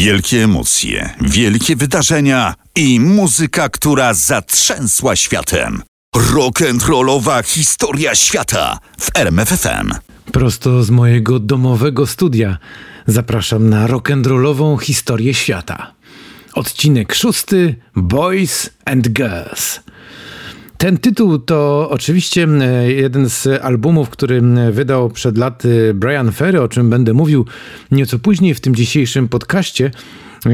Wielkie emocje, wielkie wydarzenia i muzyka, która zatrzęsła światem. Rock'n'rollowa historia świata w RMFFM. Prosto z mojego domowego studia zapraszam na rock'n'rollową historię świata. Odcinek szósty Boys and Girls. Ten tytuł to oczywiście e, jeden z albumów, który wydał przed laty Brian Ferry, o czym będę mówił nieco później w tym dzisiejszym podcaście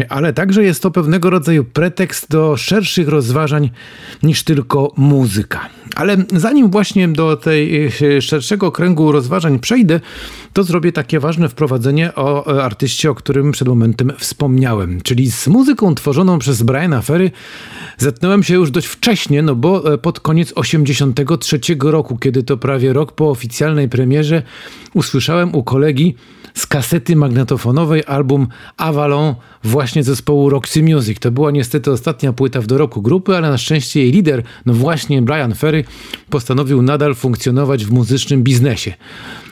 ale także jest to pewnego rodzaju pretekst do szerszych rozważań niż tylko muzyka. Ale zanim właśnie do tej e, szerszego kręgu rozważań przejdę, to zrobię takie ważne wprowadzenie o e, artyście, o którym przed momentem wspomniałem. Czyli z muzyką tworzoną przez Briana Ferry zetknąłem się już dość wcześnie, no bo e, pod koniec 83 roku, kiedy to prawie rok po oficjalnej premierze usłyszałem u kolegi z kasety magnetofonowej album Avalon właśnie zespołu Roxy Music. To była niestety ostatnia płyta w doroku grupy, ale na szczęście jej lider, no właśnie Brian Ferry, postanowił nadal funkcjonować w muzycznym biznesie.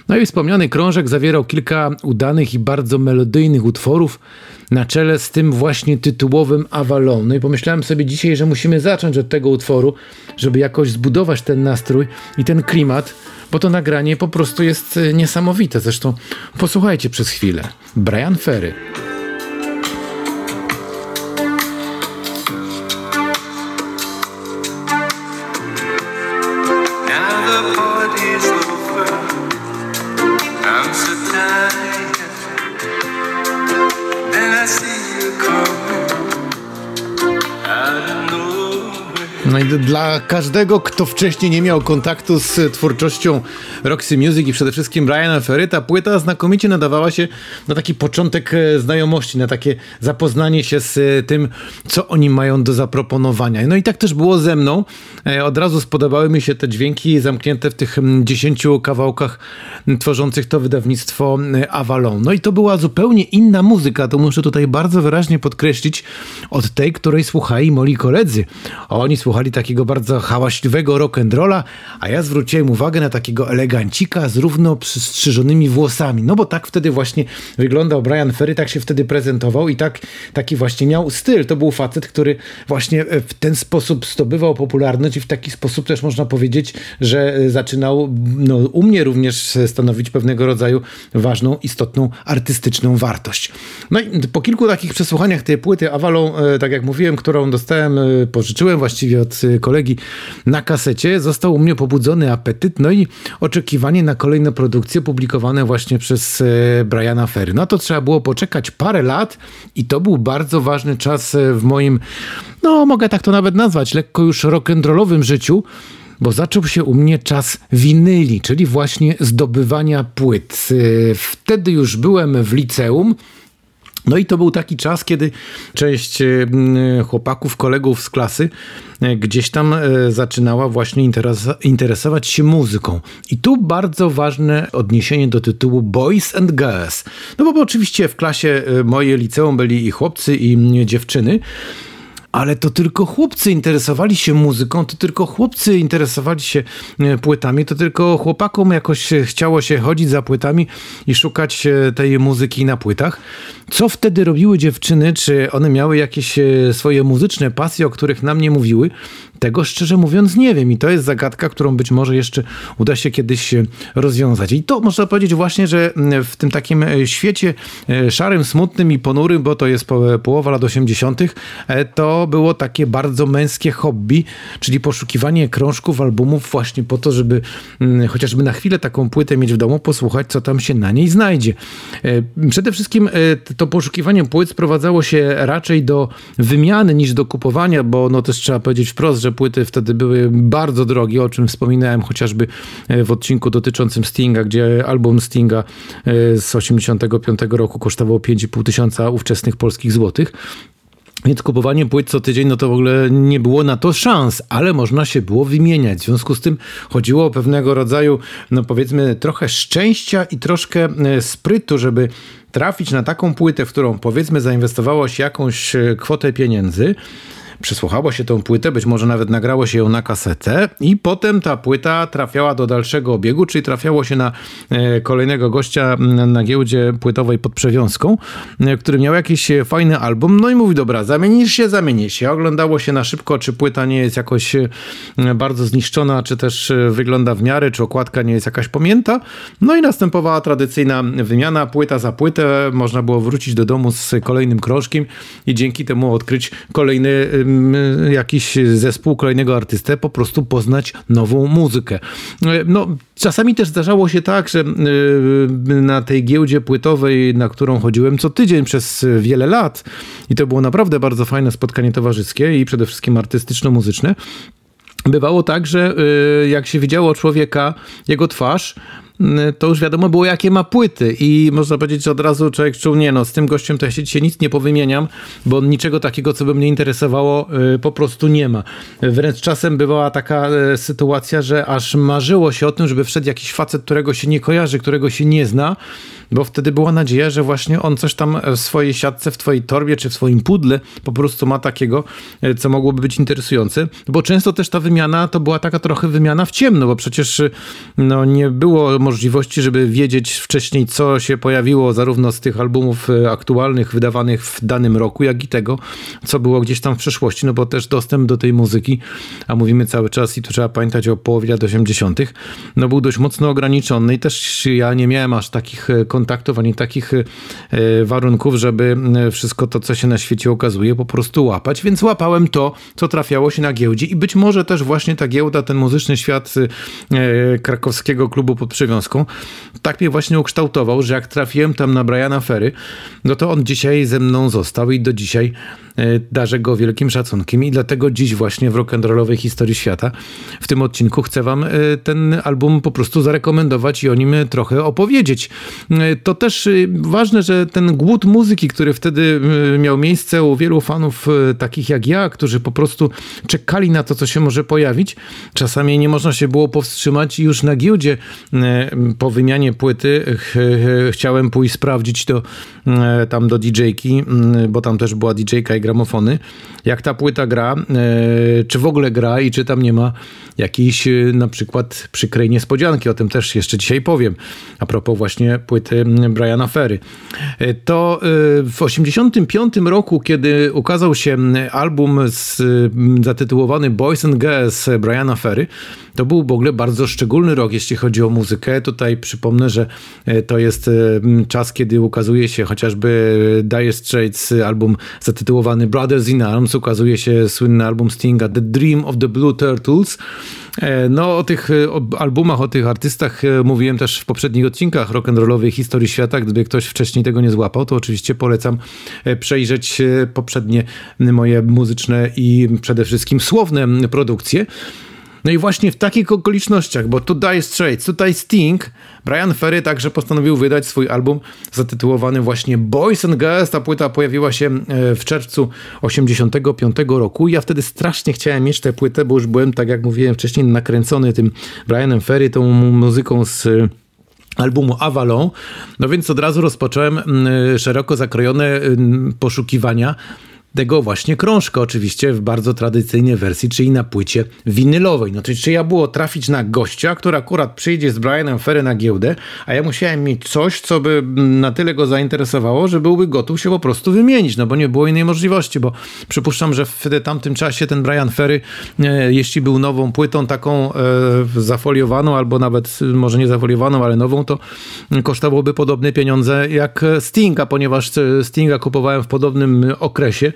No i wspomniany krążek zawierał kilka udanych i bardzo melodyjnych utworów, na czele z tym właśnie tytułowym Avalon. No i pomyślałem sobie dzisiaj, że musimy zacząć od tego utworu, żeby jakoś zbudować ten nastrój i ten klimat, bo to nagranie po prostu jest e, niesamowite. Zresztą posłuchajcie przez chwilę. Brian Ferry. Każdego, kto wcześniej nie miał kontaktu z twórczością Roxy Music i przede wszystkim Briana Ferry, ta płyta znakomicie nadawała się na taki początek e, znajomości, na takie zapoznanie się z e, tym, co oni mają do zaproponowania. No i tak też było ze mną. E, od razu spodobały mi się te dźwięki zamknięte w tych dziesięciu kawałkach tworzących to wydawnictwo Avalon. No i to była zupełnie inna muzyka, to muszę tutaj bardzo wyraźnie podkreślić, od tej, której słuchali moi koledzy. Oni słuchali słuchali takiego bardzo hałaśliwego rock'n'rolla, a ja zwróciłem uwagę na takiego elegancika z równo przystrzyżonymi włosami. No bo tak wtedy właśnie wyglądał Brian Ferry, tak się wtedy prezentował i tak, taki właśnie miał styl. To był facet, który właśnie e, w ten sposób zdobywał popularność i w taki sposób też można powiedzieć, że e, zaczynał no, u mnie również stanowić pewnego rodzaju ważną, istotną artystyczną wartość. No i po kilku takich przesłuchaniach tej płyty Avalon, e, tak jak mówiłem, którą dostałem, pożyczyłem właściwie od kolegi na kasecie, został u mnie pobudzony apetyt, no i oczekiwanie na kolejne produkcje publikowane właśnie przez e, Briana Ferry. No to trzeba było poczekać parę lat i to był bardzo ważny czas e, w moim, no mogę tak to nawet nazwać, lekko już rock'n'rollowym życiu, bo zaczął się u mnie czas winyli, czyli właśnie zdobywania płyt. E, wtedy już byłem w liceum, no i to był taki czas, kiedy część e, chłopaków, kolegów z klasy e, gdzieś tam e, zaczynała właśnie interesować się muzyką. I tu bardzo ważne odniesienie do tytułu Boys and Girls. No bo oczywiście w klasie mojej liceum byli i chłopcy, i dziewczyny ale to tylko chłopcy interesowali się muzyką, to tylko chłopcy interesowali się e, płytami, to tylko chłopakom jakoś chciało się chodzić za płytami i szukać e, tej muzyki na płytach. Co wtedy robiły dziewczyny? Czy one miały jakieś e, swoje muzyczne pasje, o których nam nie mówiły? Tego szczerze mówiąc nie wiem i to jest zagadka, którą być może jeszcze uda się kiedyś rozwiązać. I to można powiedzieć właśnie, że w tym takim świecie szarym, smutnym i ponurym, bo to jest połowa lat 80., to było takie bardzo męskie hobby, czyli poszukiwanie krążków, albumów właśnie po to, żeby chociażby na chwilę taką płytę mieć w domu, posłuchać, co tam się na niej znajdzie. E, przede wszystkim e, to poszukiwanie płyt sprowadzało się raczej do wymiany niż do kupowania, bo no też trzeba powiedzieć wprost, że płyty wtedy były bardzo drogie, o czym wspominałem chociażby e, w odcinku dotyczącym Stinga, gdzie album Stinga z 85 roku kosztował 5,5 tysiąca ówczesnych polskich złotych. Więc kupowanie płyt co tydzień, no to w ogóle nie było na to szans, ale można się było wymieniać. W związku z tym chodziło o pewnego rodzaju, no powiedzmy, trochę szczęścia i troszkę e, sprytu, żeby trafić na taką płytę, w którą powiedzmy zainwestowało się jakąś e, kwotę pieniędzy przesłuchało się tą płytę, być może nawet nagrało się ją na kasetę i potem ta płyta trafiała do dalszego obiegu, czyli trafiało się na e, kolejnego gościa na giełdzie płytowej pod przewiązką, e, który miał jakiś fajny album, no i mówi, dobra, zamienisz się, zamienisz się. Oglądało się na szybko, czy płyta nie jest jakoś bardzo zniszczona, czy też wygląda w miarę, czy okładka nie jest jakaś pamięta. No i następowała tradycyjna wymiana, płyta za płytę, można było wrócić do domu z kolejnym krążkiem i dzięki temu odkryć kolejny jakiś zespół, kolejnego artystę, po prostu poznać nową muzykę. No, czasami też zdarzało się tak, że na tej giełdzie płytowej, na którą chodziłem co tydzień przez wiele lat i to było naprawdę bardzo fajne spotkanie towarzyskie i przede wszystkim artystyczno-muzyczne, Bywało tak, że y, jak się widziało człowieka, jego twarz, to już wiadomo było, jakie ma płyty. I można powiedzieć, że od razu człowiek czuł, nie no, z tym gościem to ja się dzisiaj nic nie powymieniam, bo niczego takiego, co by mnie interesowało, y, po prostu nie ma. Wręcz czasem bywała taka sytuacja, że aż marzyło się o tym, żeby wszedł jakiś facet, którego się nie kojarzy, którego się nie zna, bo wtedy była nadzieja, że właśnie on coś tam w swojej siatce, w twojej torbie czy w swoim pudle po prostu ma takiego, co mogłoby być interesujące, bo często też ta wymiana to była taka trochę wymiana w ciemno, bo przecież no, nie było możliwości, żeby wiedzieć wcześniej, co się pojawiło zarówno z tych albumów e, aktualnych, wydawanych w danym roku, jak i tego, co było gdzieś tam w przeszłości, no bo też dostęp do tej muzyki, a mówimy cały czas i tu trzeba pamiętać o połowie lat 80., no był dość mocno ograniczony i też ja nie miałem aż takich e, kontaktów, ani takich e, warunków, żeby wszystko to, co się na świecie okazuje, po prostu łapać, więc łapałem to, co trafiało się na giełdzie i być może też właśnie ta giełda, ten muzyczny świat krakowskiego klubu pod przywiązką, tak mnie właśnie ukształtował, że jak trafiłem tam na Briana Ferry, no to on dzisiaj ze mną został i do dzisiaj darzę go wielkim szacunkiem. I dlatego dziś właśnie w rock'n'rollowej historii świata w tym odcinku chcę wam ten album po prostu zarekomendować i o nim trochę opowiedzieć. To też ważne, że ten głód muzyki, który wtedy miał miejsce u wielu fanów takich jak ja, którzy po prostu czekali na to, co się może pojawić, czasami nie można się było powstrzymać i już na giełdzie po wymianie płyty chciałem pójść sprawdzić to tam do DJ-ki, bo tam też była DJ-ka i gramofony, jak ta płyta gra, czy w ogóle gra i czy tam nie ma jakiejś na przykład przykrej niespodzianki. O tym też jeszcze dzisiaj powiem. A propos właśnie płyty Briana Ferry. E, to e, w 1985 roku, kiedy ukazał się album z, zatytułowany Boys and Girls Briana Ferry, to był w ogóle bardzo szczególny rok, jeśli chodzi o muzykę. Tutaj przypomnę, że e, to jest czas, kiedy ukazuje się chociażby Dire Straits album zatytułowany Brothers in Arms, ukazuje się słynny album Stinga The Dream of the Blue Turtles. E, no, o tych e, albumach, o tych artystach e, mówiłem też w poprzednich odcinkach rock'n'rollowej historii świata. Gdyby ktoś wcześniej tego nie złapał, to oczywiście polecam przejrzeć poprzednie moje muzyczne i przede wszystkim słowne produkcje. No i właśnie w takich okolicznościach, bo tutaj Straits, tutaj Sting, Brian Ferry także postanowił wydać swój album zatytułowany właśnie Boys and Girls. Ta płyta pojawiła się e, w czerwcu 85 roku. Ja wtedy strasznie chciałem mieć tę płytę, bo już byłem, tak jak mówiłem wcześniej, nakręcony tym Brianem Ferry, tą muzyką z albumu Avalon. No więc od razu rozpocząłem szeroko zakrojone poszukiwania tego właśnie krążka, oczywiście w bardzo tradycyjnej wersji, czyli na płycie winylowej. No to czy ja było trafić na gościa, który akurat przyjdzie z Brianem Ferry na giełdę, a ja musiałem mieć coś, co by na tyle go zainteresowało, że byłby gotów się po prostu wymienić, no bo nie było innej możliwości, bo przypuszczam, że w tamtym czasie ten Brian Ferry, e, jeśli był nową płytą taką e, zafoliowaną, albo nawet może nie zafoliowaną, ale nową, to kosztowałby podobne pieniądze jak Stinga, ponieważ Stinga kupowałem w podobnym okresie,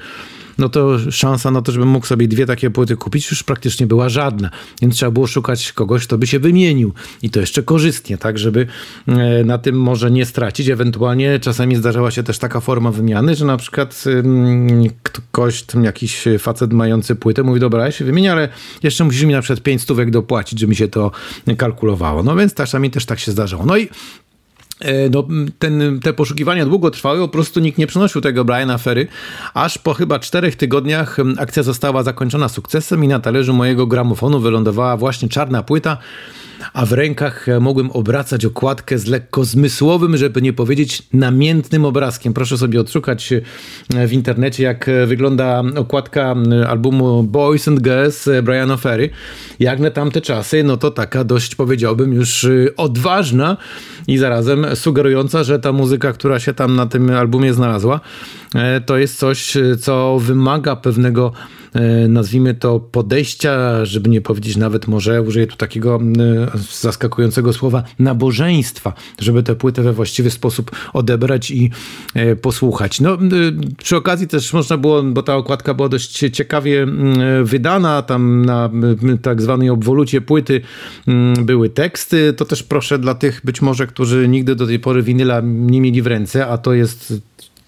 no to szansa na to, żebym mógł sobie dwie takie płyty kupić, już praktycznie była żadna. Więc trzeba było szukać kogoś, kto by się wymienił i to jeszcze korzystnie, tak, żeby e, na tym może nie stracić. Ewentualnie czasami zdarzała się też taka forma wymiany, że na przykład ktoś, jakiś facet mający płytę mówi, dobra, ja się wymienię, ale jeszcze musisz mi na przykład 5 stówek dopłacić, żeby mi się to kalkulowało. No więc czasami też tak się zdarzało. No i no, ten, te poszukiwania długo trwały, po prostu nikt nie przynosił tego Briana Ferry, aż po chyba czterech tygodniach akcja została zakończona sukcesem i na talerzu mojego gramofonu wylądowała właśnie czarna płyta, a w rękach e, mogłem obracać okładkę z lekko zmysłowym, żeby nie powiedzieć namiętnym obrazkiem. Proszę sobie odszukać e, w internecie, jak wygląda okładka albumu Boys and Girls Briana Ferry. Jak na tamte czasy, no to taka dość powiedziałbym już odważna i zarazem sugerująca, że ta muzyka, która się tam na tym albumie znalazła, e, to jest coś, co wymaga pewnego nazwijmy to podejścia, żeby nie powiedzieć nawet może, użyję tu takiego e, zaskakującego słowa, nabożeństwa, żeby tę płytę we właściwy sposób odebrać i posłuchać. No, przy okazji też można było, bo ta okładka była dość ciekawie wydana, tam na tak zwanej obwolucie płyty były teksty, to też proszę dla tych być może, którzy nigdy do tej pory winyla nie mieli w ręce, a to jest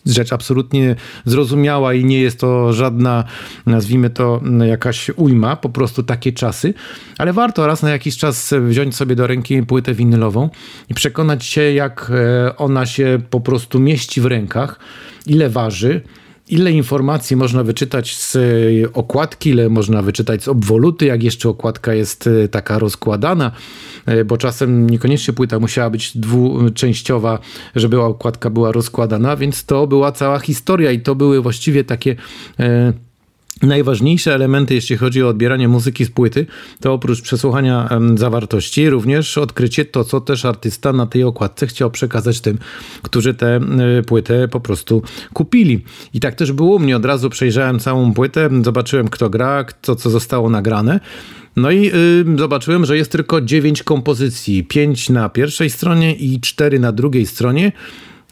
rzecz absolutnie zrozumiała i nie jest to żadna, nazwijmy to, jakaś ujma, po prostu takie czasy, ale warto raz na jakiś czas wziąć sobie do ręki płytę winylową i przekonać się, jak e, ona się po prostu mieści w rękach, ile waży, ile informacji można wyczytać z e, okładki, ile można wyczytać z obwoluty, jak jeszcze okładka jest e, taka rozkładana, e, bo czasem niekoniecznie płyta musiała być dwuczęściowa, żeby okładka była rozkładana, więc to była cała historia i to były właściwie takie Najważniejsze elementy, jeśli chodzi o odbieranie muzyki z płyty, to oprócz przesłuchania zawartości, również odkrycie to, co też artysta na tej okładce chciał przekazać tym, którzy tę płytę po prostu kupili. I tak też było u mnie. Od razu przejrzałem całą płytę, zobaczyłem, kto gra, to, co zostało nagrane. No i y, zobaczyłem, że jest tylko 9 kompozycji: 5 na pierwszej stronie i 4 na drugiej stronie.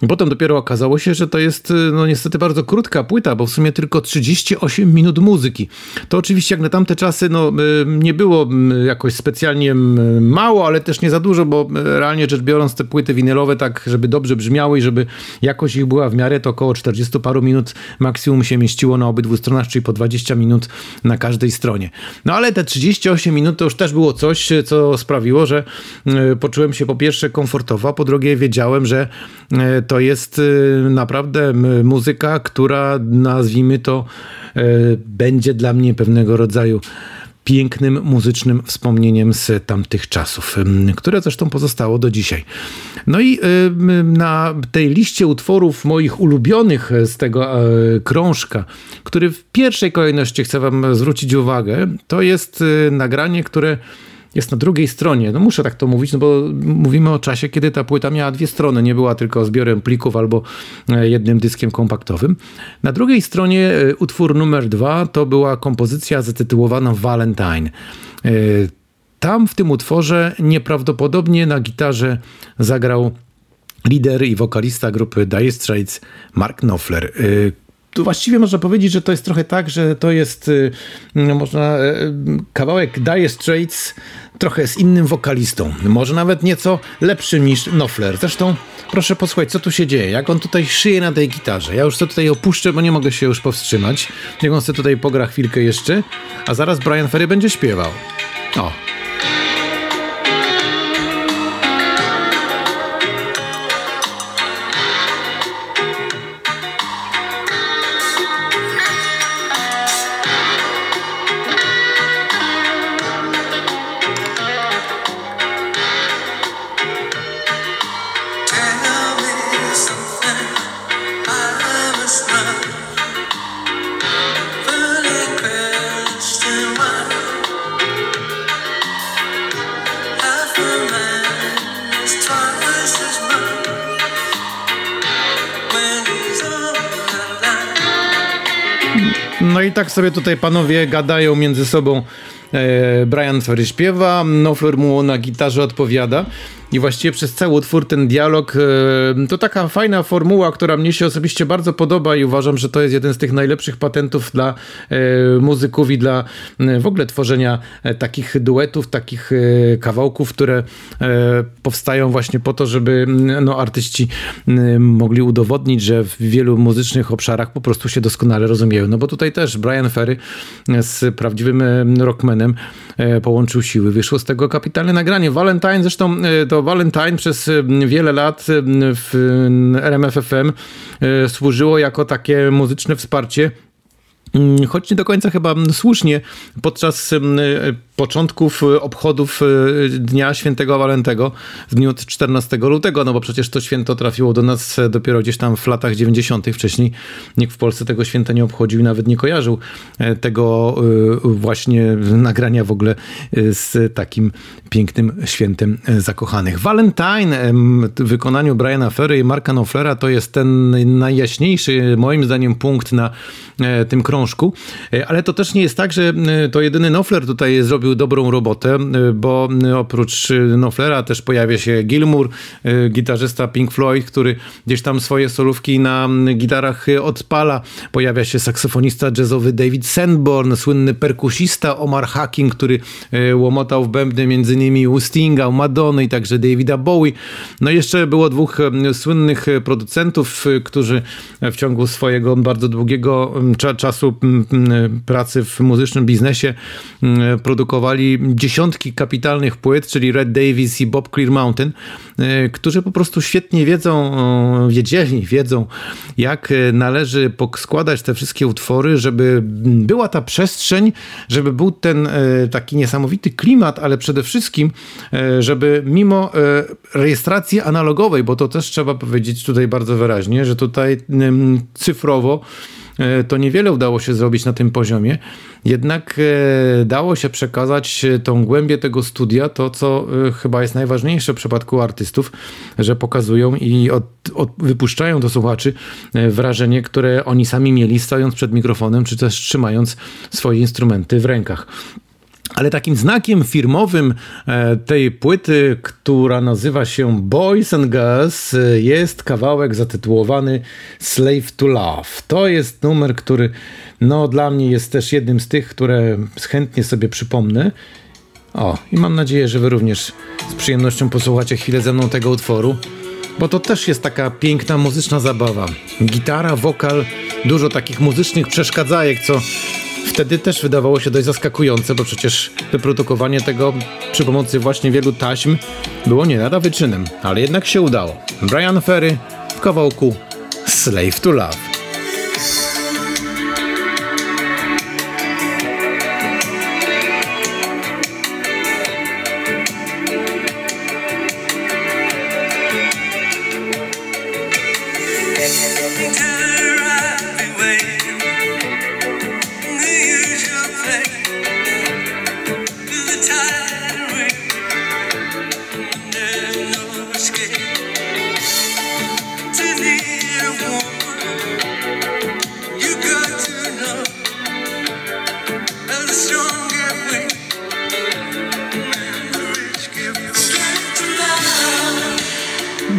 Potem dopiero okazało się, że to jest y, no niestety bardzo krótka płyta, bo w sumie tylko 38 minut muzyki. To oczywiście jak na tamte czasy no, y, nie było jakoś specjalnie mało, ale też nie za dużo, bo y, realnie rzecz biorąc te płyty winylowe tak, żeby dobrze brzmiały i żeby jakość ich była w miarę, to około 40 paru minut maksimum się mieściło na obydwu stronach, czyli po 20 minut na każdej stronie. No ale te 38 minut to już też było coś, co sprawiło, że poczułem się po pierwsze komfortowo, a po drugie wiedziałem, że to jest y, naprawdę muzyka, która nazwijmy to y, będzie dla mnie pewnego rodzaju pięknym muzycznym wspomnieniem z tamtych czasów, które zresztą pozostało do dzisiaj. No i y, na tej liście utworów moich ulubionych z tego krążka, który w pierwszej kolejności chcę Wam zwrócić uwagę, to jest nagranie, które jest na drugiej stronie. No muszę tak to mówić, no bo mówimy o czasie, kiedy ta płyta miała dwie strony, nie była tylko zbiorem plików albo e, jednym dyskiem kompaktowym. Na drugiej stronie e, utwór numer dwa to była kompozycja zatytułowana Valentine. E, tam w tym utworze nieprawdopodobnie na gitarze zagrał lider i wokalista grupy Dire Straits Mark Knopfler tu właściwie można powiedzieć, że to jest trochę tak, że to jest y, no, można y, kawałek Dire Straits trochę z innym wokalistą. Może nawet nieco lepszym niż Knopfler. Zresztą proszę posłuchać, co tu się dzieje. Jak on tutaj szyje na tej gitarze. Ja już to tutaj opuszczę, bo nie mogę się już powstrzymać. Niech on sobie tutaj pogra chwilkę jeszcze, a zaraz Brian Ferry będzie śpiewał. O, tak sobie tutaj panowie gadają między sobą. E, Brian Ferry śpiewa, Knopfler mu na gitarze odpowiada. I właściwie przez cały utwór ten dialog e, to taka fajna formuła, która mnie się osobiście bardzo podoba i uważam, że to jest jeden z tych najlepszych patentów dla e, muzyków i dla w ogóle tworzenia takich duetów, takich kawałków, które powstają właśnie po to, żeby no, artyści mogli udowodnić, że w wielu muzycznych obszarach po prostu się doskonale rozumieją. No bo tutaj też Brian Ferry z prawdziwym rockmanem połączył siły. Wyszło z tego kapitalne nagranie. Valentine zresztą to Valentine przez wiele lat w RMFFM służyło jako takie muzyczne wsparcie choć nie do końca chyba słusznie, podczas mm, początków obchodów e, Dnia Świętego Walentego w dniu 14 lutego, no bo przecież to święto trafiło do nas dopiero gdzieś tam w latach 90. Wcześniej nikt w Polsce tego święta nie obchodził i nawet nie kojarzył e, tego e, właśnie nagrania w ogóle z takim pięknym świętem zakochanych. Valentine w wykonaniu Briana Ferry i Marka Knopflera to jest ten najjaśniejszy moim zdaniem punkt na tym krążku, ale to też nie jest tak, że to jedyny Knopfler tutaj zrobił dobrą robotę, y, bo oprócz Knopflera też pojawia się Gilmour, gitarzysta Pink Floyd, który gdzieś tam swoje solówki na gitarach odpala. Pojawia się saksofonista jazzowy David Sanborn, słynny perkusista Omar Hacking, który łomotał w bębny między innymi u Stinga, u Madony i także Davida Bowie. No jeszcze było dwóch słynnych producentów, którzy w ciągu swojego bardzo długiego czasu pracy w muzycznym biznesie produkowali dziesiątki kapitalnych płyt, czyli Red Davis i Bob Clear Mountain, e, którzy po prostu świetnie wiedzą, wiedzieli, wiedzą, jak e, należy składać te wszystkie utwory, żeby była ta przestrzeń, żeby był ten e, taki niesamowity klimat, ale przede wszystkim, żeby mimo rejestracji analogowej, bo to też trzeba powiedzieć tutaj bardzo wyraźnie, że tutaj cyfrowo to niewiele udało się zrobić na tym poziomie, jednak e, dało się przekazać tą głębię tego studia, to co e, chyba jest najważniejsze w przypadku artystów, że pokazują i od, od, wypuszczają do słuchaczy wrażenie, które oni sami mieli stojąc przed mikrofonem, czy też trzymając swoje instrumenty w rękach. Ale takim znakiem firmowym e, tej płyty, która nazywa się Boys and Girls, e, jest kawałek zatytułowany Slave to Love. To jest numer, który no, dla mnie jest też jednym z tych, które chętnie sobie przypomnę. O, i mam nadzieję, że Wy również z przyjemnością posłuchacie chwilę ze mną tego utworu, bo to też jest taka piękna muzyczna zabawa. Gitara, wokal, dużo takich muzycznych przeszkadzajek, co wtedy też wydawało się dość zaskakujące, bo przecież wyprodukowanie tego przy pomocy właśnie wielu taśm było nie lada wyczynem, ale jednak się udało. Brian Ferry w kawałku Slave to Love.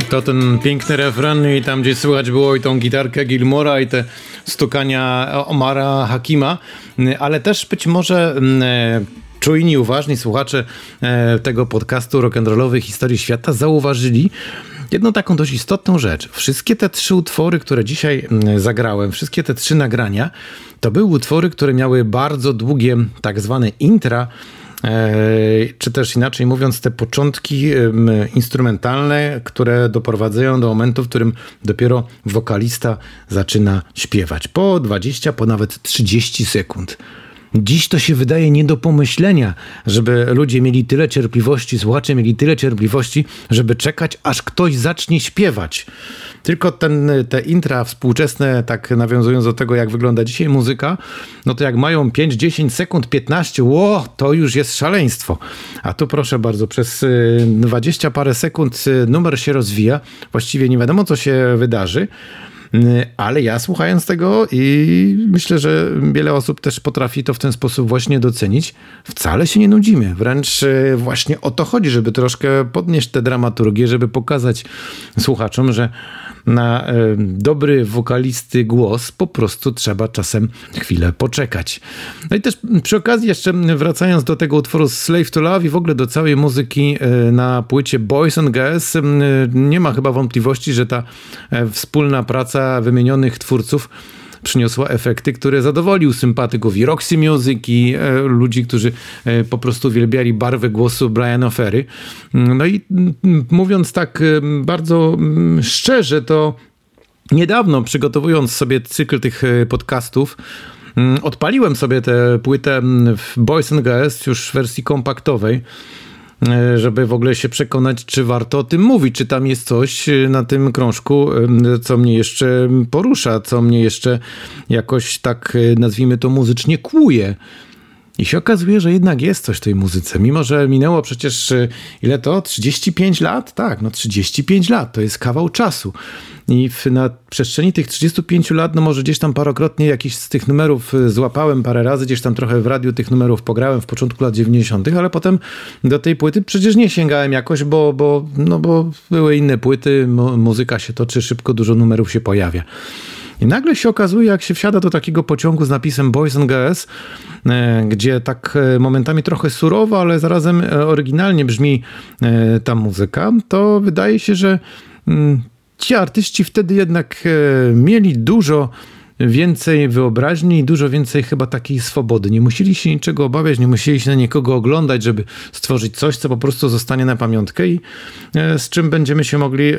To ten piękny refren i tam gdzie słychać było i tą gitarkę Gilmora i te stukania Omara Hakima, ale też być może mm, czujni, uważni słuchacze e, tego podcastu rock'n'rollowej historii świata zauważyli, jedną taką dość istotną rzecz. Wszystkie te trzy utwory, które dzisiaj mm, zagrałem, wszystkie te trzy nagrania, to były utwory, które miały bardzo długie tak zwane intra, e, czy też inaczej mówiąc, te początki instrumentalne, które doprowadzają do momentu, w którym dopiero wokalista zaczyna śpiewać. Po 20, po nawet 30 sekund. Dziś to się wydaje nie do pomyślenia, żeby ludzie mieli tyle cierpliwości, słuchacze mieli tyle cierpliwości, żeby czekać, aż ktoś zacznie śpiewać. Tylko ten, te intra współczesne, tak nawiązując do tego, jak wygląda dzisiaj muzyka, no to jak mają 5, 10 sekund, 15, ło, to już jest szaleństwo. A tu proszę bardzo, przez 20 y, parę sekund y, numer się rozwija, właściwie nie wiadomo, co się wydarzy. Y, ale ja słuchając tego i myślę, że wiele osób też potrafi to w ten sposób właśnie docenić, wcale się nie nudzimy. Wręcz y, właśnie o to chodzi, żeby troszkę podnieść tę dramaturgię, żeby pokazać słuchaczom, że na e, dobry wokalisty głos po prostu trzeba czasem chwilę poczekać. No i też przy okazji jeszcze wracając do tego utworu Slave to Love i w ogóle do całej muzyki na płycie Boys and Girls, nie ma chyba wątpliwości, że ta e, wspólna praca wymienionych twórców przyniosła efekty, które zadowolił sympatyków i Roxy Music i e, ludzi, którzy e, po prostu uwielbiali barwę głosu Briana Ferry. No i mm, mówiąc tak e, bardzo mm, szczerze, to niedawno przygotowując sobie cykl tych e, podcastów, mm, odpaliłem sobie tę płytę w Boys and Girls już w wersji kompaktowej. E, żeby w ogóle się przekonać, czy warto o tym mówić, czy tam jest coś e, na tym krążku, e, co mnie jeszcze porusza, co mnie jeszcze jakoś tak, nazwijmy to muzycznie, kłuje. I się okazuje, że jednak jest coś w tej muzyce. Mimo, że minęło przecież ile to? 35 lat? Tak, no 35 lat to jest kawał czasu. I w, na przestrzeni tych 35 lat, no może gdzieś tam parokrotnie jakiś z tych numerów y, złapałem parę razy, gdzieś tam trochę w radiu tych numerów pograłem w początku lat 90., ale potem do tej płyty przecież nie sięgałem jakoś, bo, bo, no bo były inne płyty, muzyka się toczy szybko, dużo numerów się pojawia. I nagle się okazuje, jak się wsiada do takiego pociągu z napisem Boys and Girls, e, gdzie tak e, momentami trochę surowo, ale zarazem e, oryginalnie brzmi ta muzyka, to wydaje się, że mm, ci artyści wtedy jednak mieli dużo więcej wyobraźni i dużo więcej chyba takiej swobody. Nie musieli się niczego obawiać, nie musieli się na nikogo oglądać, żeby stworzyć coś, co po prostu zostanie na pamiątkę i e, z czym będziemy się mogli e,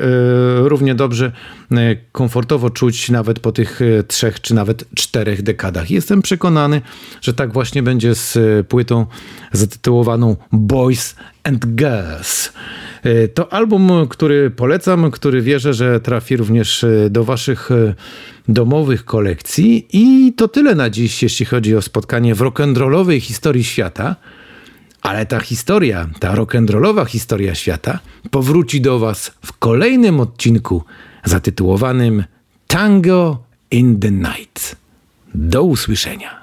równie dobrze e, komfortowo czuć nawet po tych trzech czy nawet czterech dekadach. Jestem przekonany, że tak właśnie będzie z płytą zatytułowaną Boys and Girls. To album, który polecam, który wierzę, że trafi również do Waszych domowych kolekcji. I to tyle na dziś, jeśli chodzi o spotkanie w rock'n'rollowej historii świata. Ale ta historia, ta rock'n'rollowa historia świata powróci do Was w kolejnym odcinku zatytułowanym Tango in the Night. Do usłyszenia.